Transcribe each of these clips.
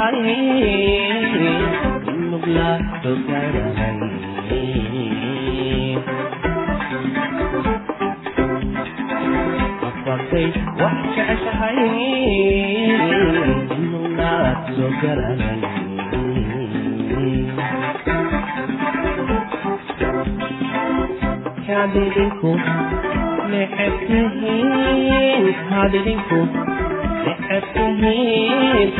Hare hadhidhinku neceb tihiin hadhidhinku neceb tihiin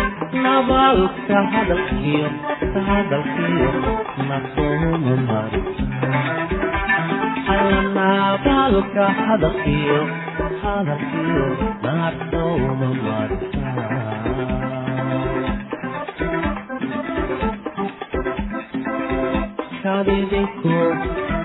nabaalka hadalkiyo hadalkiyo masuumu mari nabaalka hadalkiyo hadalkiyo masuumu marta How did it go?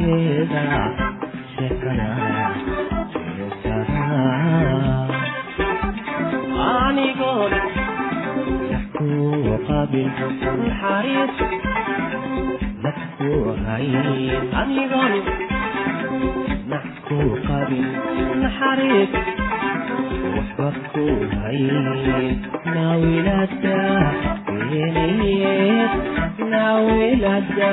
nolosheeda sheekada anigoon sax kuwa qaabil naxariis nax kuwa hay anigoon nax kuwa qaabil naxariis waxba ku hay naawilada naawilada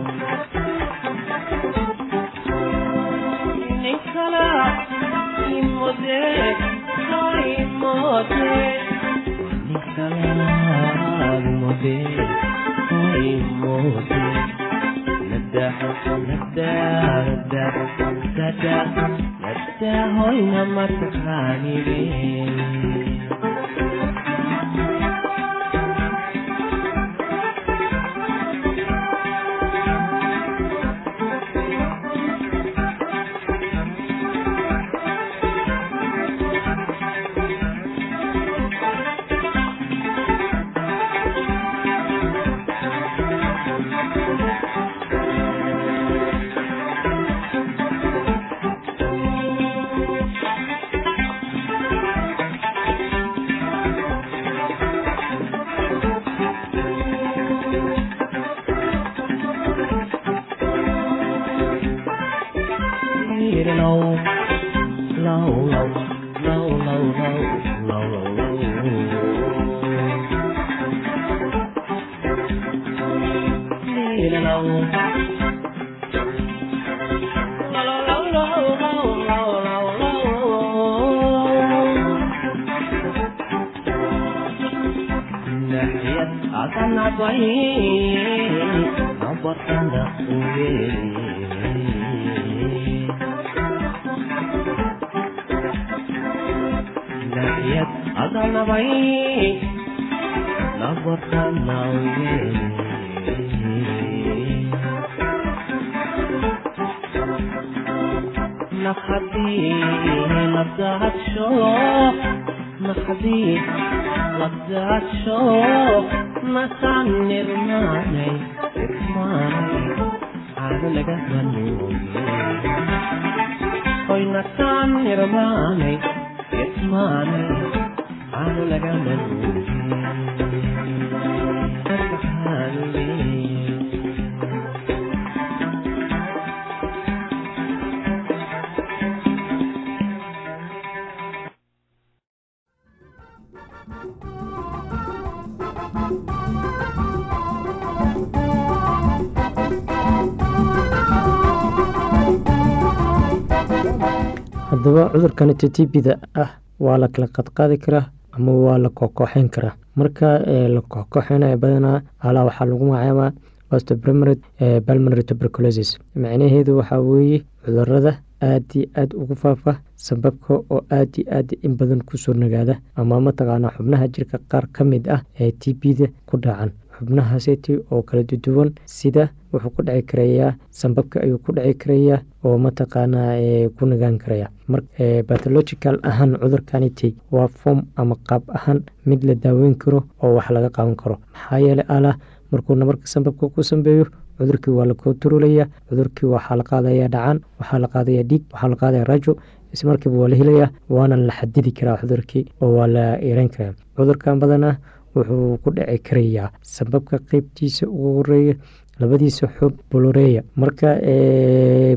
ماده های ماده نسلام ماده های ماده نده نده نده نده نده های نمت خانیرین low, low, low, low, low, low, low, low. Akan apa ini? Apa tanda uyeyi? iyad adanabay nabatanawye nafhadii labdaadsho nafhadii labdaadsho nasaan nirmaanay irmaanay caado laga hanooye hoy nasaan nirmaanay it's fun. I'm a haddaba cudurkan ttbda ah waa la kala qadqaadi karaa ama waa la kooxkooxeyn karaa. Marka la kooxkooxeynaya badanaa alaa waxaa lagu magacaabaa balmonary tuberculosis. Macnaheedu waxaa weeye cudurrada aad iyo aad ugu faafa sababka oo aad iyo aad in badan ku soo nagaada ama mataqaanaa xubnaha jirka qaar ka mid ah ee t b-da ku dhacan xubnahaaseti oo kala duduwan sida wuxuu ku dhici karayaa sambabka ayuu ku dhici karayaa oo mataqaanaa ku nagaan karaya. Bathological ahaan cudurkaniti waa form ama qaab ahaan mid la daaweyn karo oo wax laga qaban karo. Maxaa yeeley alah markuuna marka sambabka ku sambeeyo cudurkii waa la kontarolaya cudurkii waxaa la qaadaya dhacaan waxaa la qaadaya dhiig waxaa la qaadaya rajo ismarkiiba waa la helaya waana la xadidi karaa cudurkii oo waa la yareyn karaa. Cudurkan badanah wuxuu ku dhici karayaa sababka qeybtiisa ugu horreeya labadiisa xub boloreya marka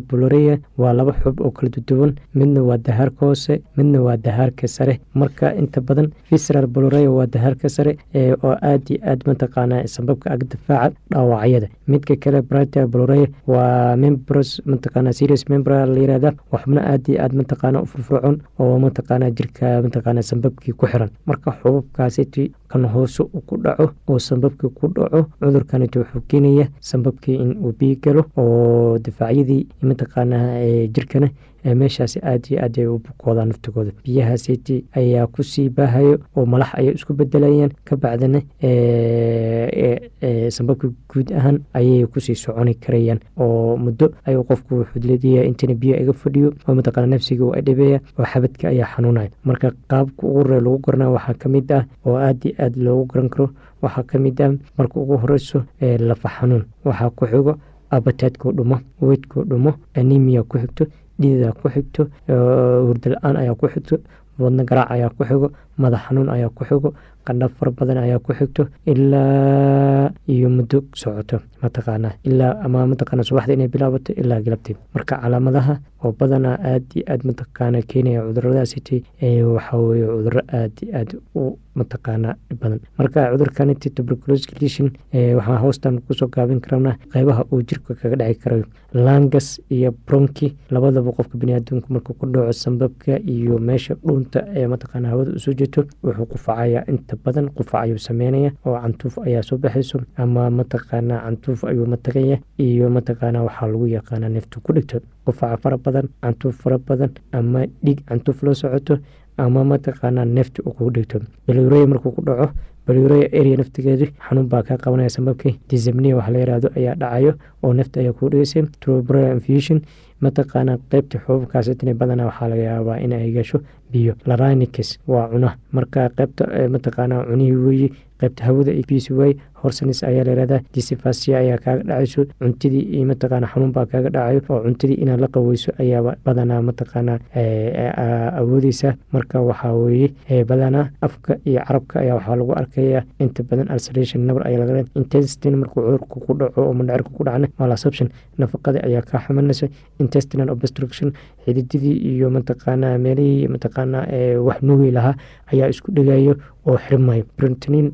boloreya waa laba xub oo kala duduwan midna waa dahaarka hoose midna waa dahaarka sare. Marka inta badan visral boloreya waa dahaarka sare oo aad iyo aad mataqaana sababka ag difaaca dhaawacyada. Midka kale brita boloreya waa membros mataqaana serious membra la yirahda waa xubno aad iyo aad mataqaana u furfurcoon oo mataqaana jirka mataqaana sambabkii ku xiran. Marka xubabkaasiti kan hoose ku dhaco oo sambabkii ku dhaco cudurkaniti wuxuu keenaya sambabkii in uu biyi galo oo difaacyadii mataqaanaa jirkana meeshaasi aad iyo aad ay u bukoodaan naftigooda. Biyahaasiti ayaa ku sii baahayo oo malax ayay isku bedelayaan ka bacdana sambabka guud ahaan ayay ku sii soconi karayaan oo muddo ayuu qofku wuxuu leedayaa intana biyo iga fadhiyo oo mataqaana nafsiga waa dhibeya oo xabadka ayaa xanuunaya. Marka qaabka ugu horey lagu garana waxaa ka mid ah oo aad iyo aad loogu garan karo waxaa ka mid ah marka ugu horeyso lafa xanuun. Waxaa ku xigo abataadkuu dhumo weydkuu dhumo anemia ku xigto dhiida ku xigto hurda la'aan ayaa ku xigto wadno garaac ayaa ku xigo madax xanuun ayaa ku xigo qandhab fara badan ayaa ku xigto ilaa iyo muddo socoto mataqaana ilaa ama mataqaana subaxda inay bilaabato ilaa galabtii. Marka calaamadaha oo badanaa aad iyo aad mataqaana keenaya cuduradaasiti waxaa weye cuduro aad iyo aad u mataqaana badan. Marka cudurkaniti tuberculosis condition waxaa hoostan ku soo gaabin karana qeybaha uu jirka kaga dhici karayo langas iyo bronki labadaba qofka baniaadamku markuu ku dhaco sambabka iyo meesha dhuunta ee mataqaana hawada u soo jeeto wuxuu qufacaya inta badan qufac ayuu sameynaya oo cantuuf ayaa soo baxayso ama mataqaana cantuuf ayuu matagaya iyo mataqaana waxaa lagu yaqaana neeftu ku dhigto. Qufaca fara badan cantuuf fara badan ama dhiig cantuuf loo socoto ama mataqaana neefta uu kugu dhigto. Balurey markuu ku dhaco balurey area naftigeedu xanuun baa kaa qabanaya sababkii. Dismnia wax la yiraahdo ayaa dhacayo oo nefta ayaa kugu dhigaysay infusion mataqaana qeybta xuubabkaasitini badana waxaa laga yaabaa in ay gasho biyo. Larinics waa cuna marka qeybta mataqaana cunihii weeye qeybta hawada iyo biisi waay horsanis ayaa layihahdaa disifasiya ayaa kaaga dhacayso cuntidii iyo mataqaana xanuun baa kaaga dhacayo oo cuntidii inaad la qaweyso ayaaba badanaa mataqaana awoodeysa. Marka waxaa weeye badanaa afka iyo carabka ayaa waxaa lagu arkaya inta badan ulceration nabar ayaa laga intestin markuu cudurku ku dhaco oo mandhacirka ku dhacna malasubtion nafaqada ayaa kaa xumanaysa intestinal obstruction xidididii iyo mataqaana meelihii mataqaana wax nuugi lahaa ayaa isku dhegayo oo xirmayo brotinin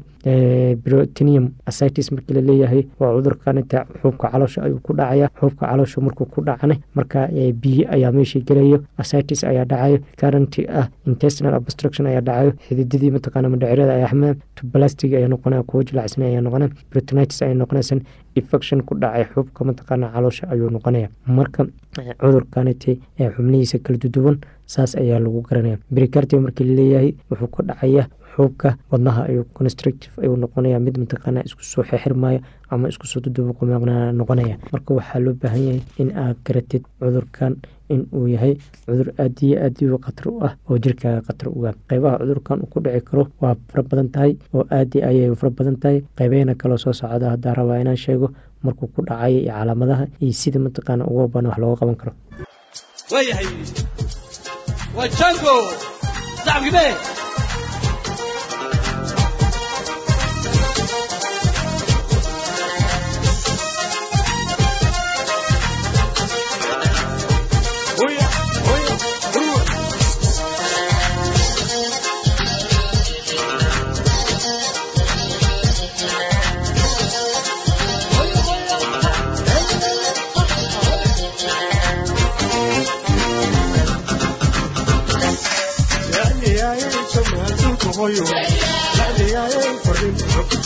brotinium acitis markii la leeyahay waa cudurkanita xuubka caloosha ayuu ku dhacaya. Xuubka caloosha markuu ku dhacana marka biyo ayaa meeshii gelayo acitis ayaa dhacayo currenty ah intestinal obstruction ayaa dhacayo xidididii mataqaana madhacirada ayaa xamada tublastig ayaa noqonaya kuwo jilacsan ayaa noqonaya brotinitis ayaa noqonaysan infection ku dhacay xuubka mataqaana caloosha ayuu noqonaya marka cudurkaniti ee xubnihiisa kala duduwan saas ayaa lagu garanaya. Bricartia markii la leeyahay wuxuu ka dhacaya xuubka wadnaha ayuu constructive ayuu noqonaya mid mataqaana isku soo xexirmaayo ama isku soo dudubuqumaqna noqonaya. Marka waxaa loo baahan yahay in aad garatid cudurkan in uu yahay cudur aad iyo aad u khatar u ah oo jirkaaga khatar uga qeybaha cudurkan uu ku dhici karo waa fara badan tahay oo aad ayay fara badan tahay. Qeybeena kaloo soo socda haddaa rabaa inaan sheego markuu ku dhacay iyo calaamadaha iyo sida mataqaana uga bana wax looga qaban karo waayahay waa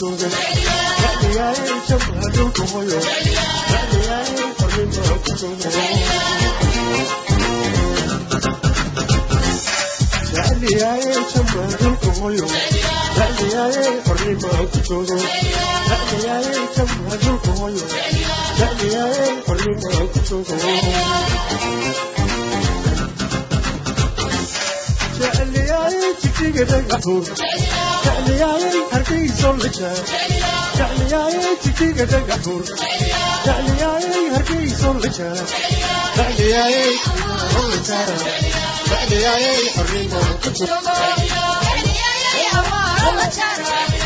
joogay dhacdayaaye jab adduunka hoyo dhacdayaaye farnimo ku joogo dhacdayaaye jab adduunka hoyo dhacdayaaye farnimo ku joogo dhacdayaaye jab adduunka hoyo dhacdayaaye farnimo ku joogo aa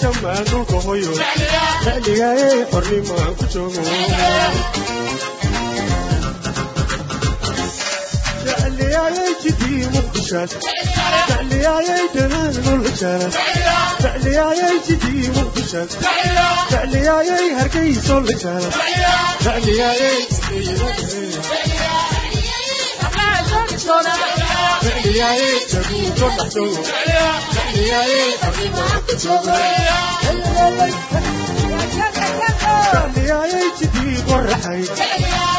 jamaanulka hoyo xiligaayay qornimaan ku joogo تعلياي جدي مخشاش تعلياي دنان والهشاش تعلياي جدي مخشاش تعلياي هركي صول هشاش تعلياي جدي تعلياي جدي مخشاش تعلياي تعلياي جدي قرحي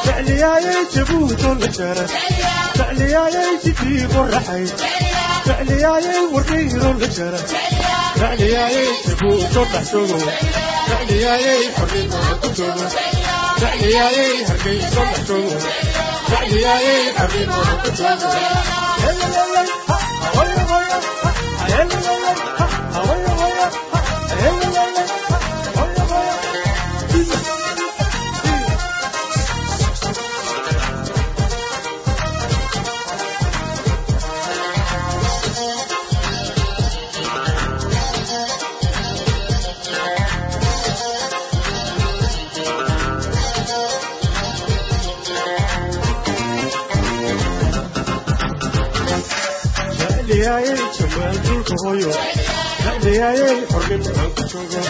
تعلياي جبوت والهشاش فعلياي تجي بالرحي فعلياي وركير الجرى فعلياي تبوت وتحسوه فعلياي حرين وتبتوه فعلياي هركي وتحسوه فعلياي حرين وتبتوه jamaal dhulka hooyo jecliyaayey xornimo aan ku joogo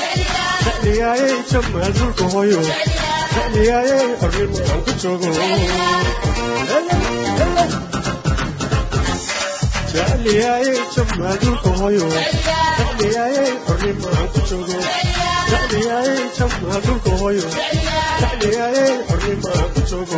jecliyaayey jamaal dhulka hooyo jecliyaayey xornimo aan ku joogo jecliyaayey jamaal dhulka hooyo jecliyaayey xornimo aan ku joogo jecliyaayey jamaal dhulka hooyo jecliyaayey xornimo aan ku joogo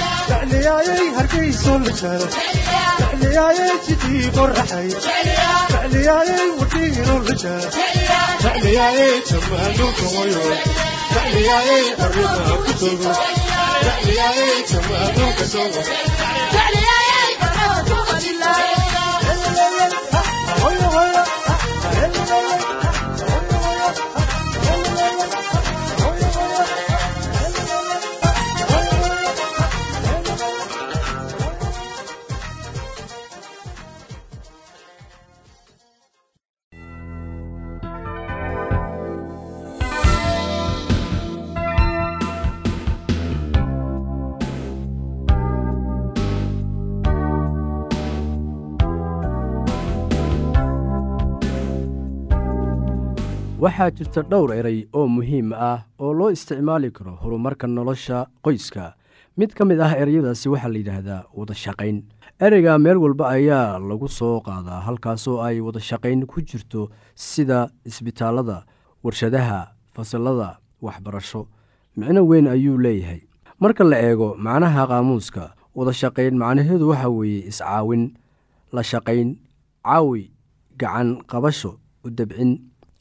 jecliyaayey hargeyso la jecliyaayey laascano dhexdooda jecliyaayey jecliyaayey xornimo ku doogo jecliyaayey jamaaduulka hoyo jecliyaayey xornimo ku doogo jecliyaayey jijiga dhagaxuun jecliyaayey hargeyso la jaro waxaa jirta dhowr eray oo muhiim ah oo loo isticmaali karo horumarka nolosha qoyska. Mid ka mid ah ereyadaasi waxaa la yidhaahdaa wadashaqayn ereyga meel walba ayaa lagu soo qaadaa halkaasoo ay wadashaqayn ku jirto sida isbitaalada warshadaha fasalada waxbarasho. Micno weyn ayuu leeyahay. Marka la eego macnaha qaamuuska wadashaqayn macnaheedu waxa weeye iscaawin la shaqayn caawi gacan qabasho u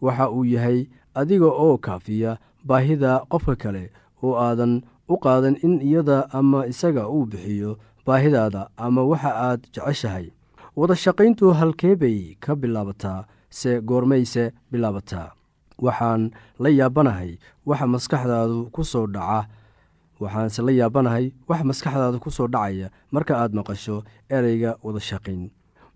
waxa uu yahay adiga oo kaafiya baahida qofka kale oo aadan u qaadan in iyada ama isaga uu bixiyo baahidaada ama waxa aad jeceshahay. Wada shaqayntu halkee bay ka bilaabataa se goormayse bilaabataa waxaan la yaabanahay waxa maskaxdaadu ku soo dhaca. Waxaanse la yaabanahay wax maskaxdaada ku soo dhacaya marka aad maqasho ereyga wadashaqayn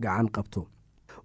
gacan qabto.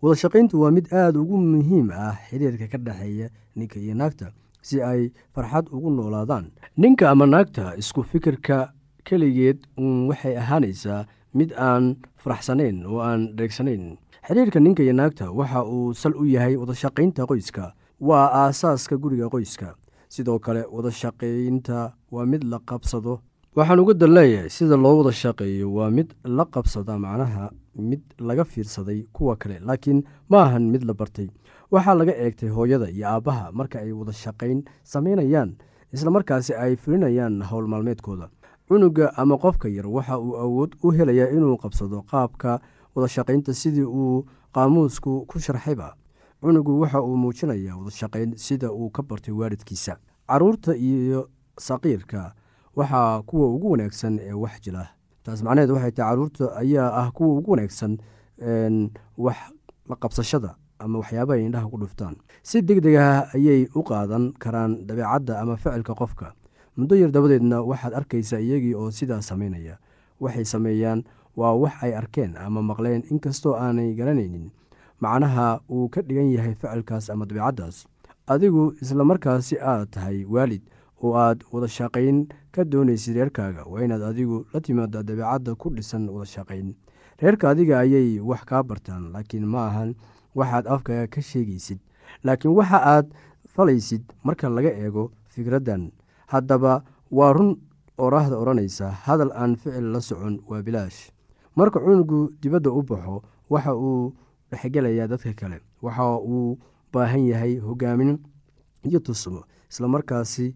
Wadashaqayntu waa mid aada ugu muhiim ah xiriirka ka dhexeeya ninka iyo naagta si ay farxad ugu noolaadaan. Ninka ama naagta isku fikirka keligeed uun waxay ahaanaysaa mid aan faraxsanayn oo aan dheegsanayn. Xiriirka ninka iyo naagta waxa uu sal u yahay wadashaqaynta qoyska. Waa aasaaska guriga qoyska. Sidoo kale wadashaqaynta waa mid la qabsado waxaan uga dan leeyahay sida loo wada shaqeeyo waa mid la qabsada macnaha mid laga fiirsaday kuwa kale laakiin ma ahan mid la bartay. Waxaa laga eegtay hooyada iyo aabbaha marka ay wada shaqayn samaynayaan islamarkaasi ay fulinayaan howl maalmeedkooda. Cunuga ama qofka yar waxa uu awood u helayaa inuu qabsado qaabka wadashaqaynta sidii uu qaamuusku ku sharxayba. Cunugu waxa uu muujinayaa wadashaqayn sida uu ka bartay waalidkiisa carruurta iyo saqiirka waxaa kuwa ugu wanaagsan ee wax jila taas macnaheed waxay tahay carruurta ayaa ah kuwa ugu wanaagsan wax la qabsashada ama waxyaabahay indhaha ku dhuftaan. Si deg deg ah ayay u qaadan karaan dabeecadda ama ficilka qofka. Muddo yar dabadeedna waxaad arkaysaa iyagii oo sidaa samaynaya waxay sameeyaan waa wax ay arkeen ama maqleen inkastoo aanay garanaynin. Macnaha uu ka dhigan yahay ficilkaas ama dabeecaddaas. Adigu islamarkaasi aad tahay waalid oo aad wadashaqayn ka doonaysid reerkaaga waa inaad adigu la timaada dabeecadda ku dhisan wadashaqayn reerka adiga ayay wax kaa bartaan laakiin ma ahan waxaad afkaaga ka sheegaysid. Laakiin waxa aad falaysid marka laga eego fikraddan. Haddaba waa run oraahda odhanaysa hadal aan ficil la socon waa bilaash. Marka cunugu dibadda u baxo waxa uu dhexgelayaa dadka kale waxa uu baahan yahay hogaamin iyo tusmo islamarkaasi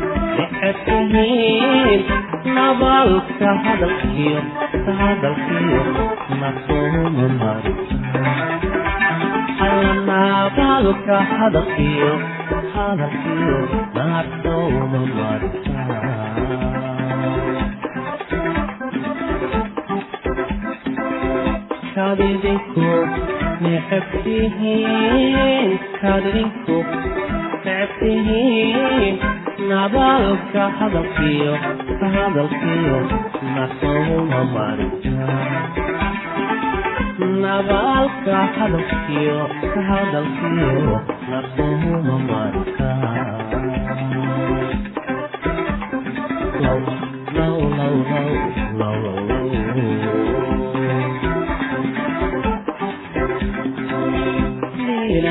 kadidinku necebtihiin nabalka hadalkiyo ka hadalkiyo nafsuuma marisa nabalka hadalkiyo ka hadalkiyo nafsuuma marisa low low low low low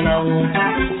low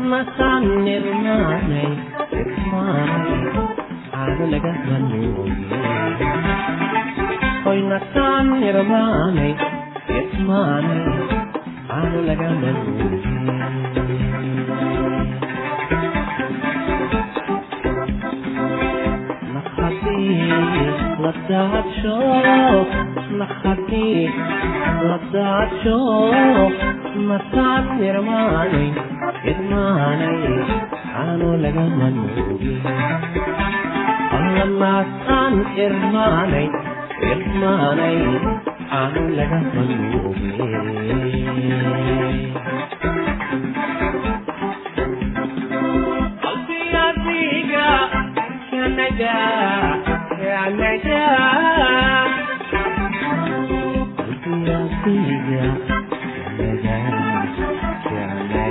mataan nirmaanay maanay caado laga manuubiyo hoy nataan nirmaanay maanay caado laga manuubiyo ladadsho laxadi ladadsho mataan nirmaanay mid maanay xaano lagama nuugin allamaasaan irmaanay irmaanay xaano lagama nuugin Yeah.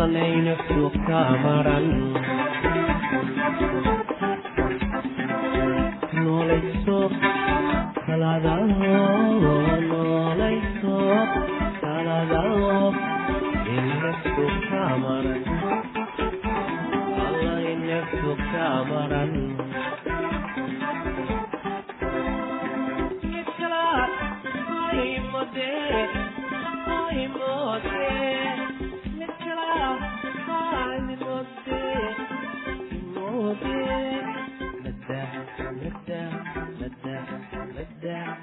dhalanayna suuqka maran Yeah. وداع وداع وداع وداع